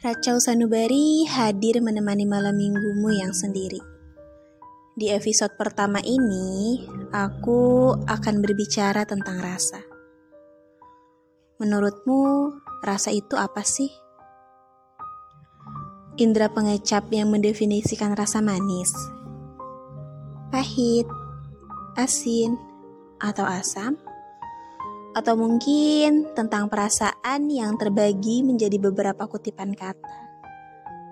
Rachel Sanubari hadir menemani malam minggumu yang sendiri. Di episode pertama ini, aku akan berbicara tentang rasa. Menurutmu, rasa itu apa sih? Indra pengecap yang mendefinisikan rasa manis, pahit, asin, atau asam atau mungkin tentang perasaan yang terbagi menjadi beberapa kutipan kata,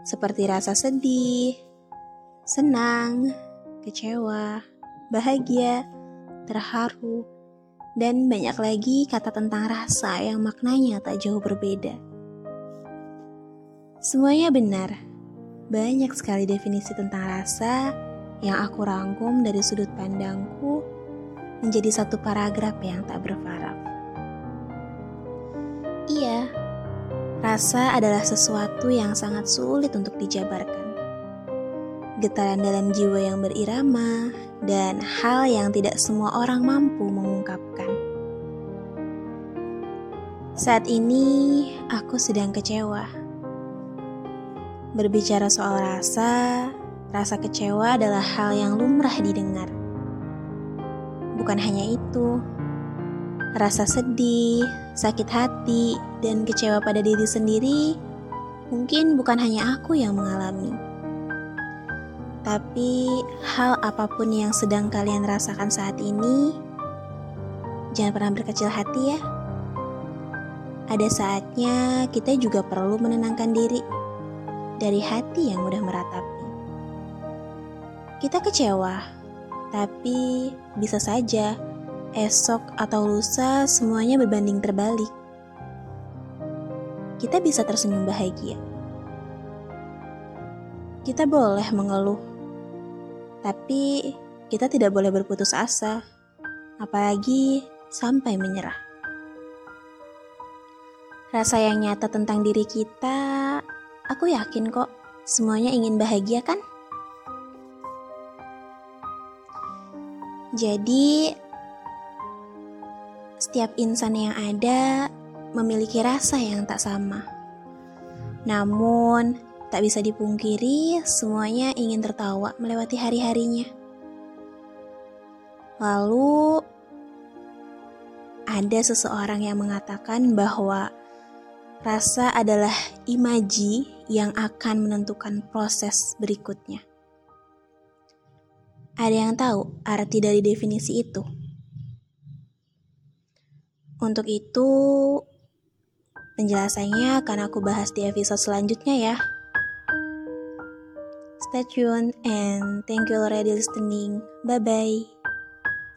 seperti rasa sedih, senang, kecewa, bahagia, terharu, dan banyak lagi kata tentang rasa yang maknanya tak jauh berbeda. Semuanya benar, banyak sekali definisi tentang rasa yang aku rangkum dari sudut pandangku menjadi satu paragraf yang tak berfaraf. Iya, rasa adalah sesuatu yang sangat sulit untuk dijabarkan. Getaran dalam jiwa yang berirama dan hal yang tidak semua orang mampu mengungkapkan. Saat ini aku sedang kecewa. Berbicara soal rasa, rasa kecewa adalah hal yang lumrah didengar. Bukan hanya itu, Rasa sedih, sakit hati, dan kecewa pada diri sendiri mungkin bukan hanya aku yang mengalami. Tapi hal apa pun yang sedang kalian rasakan saat ini, jangan pernah berkecil hati ya. Ada saatnya kita juga perlu menenangkan diri dari hati yang mudah meratapi. Kita kecewa, tapi bisa saja esok atau lusa semuanya berbanding terbalik. Kita bisa tersenyum bahagia. Kita boleh mengeluh, tapi kita tidak boleh berputus asa, apalagi sampai menyerah. Rasa yang nyata tentang diri kita, aku yakin kok semuanya ingin bahagia kan? Jadi, setiap insan yang ada memiliki rasa yang tak sama. Namun, tak bisa dipungkiri semuanya ingin tertawa melewati hari-harinya. Lalu, ada seseorang yang mengatakan bahwa rasa adalah imaji yang akan menentukan proses berikutnya. Ada yang tahu arti dari definisi itu? Untuk itu, penjelasannya akan aku bahas di episode selanjutnya ya. Stay tuned and thank you already listening. Bye bye.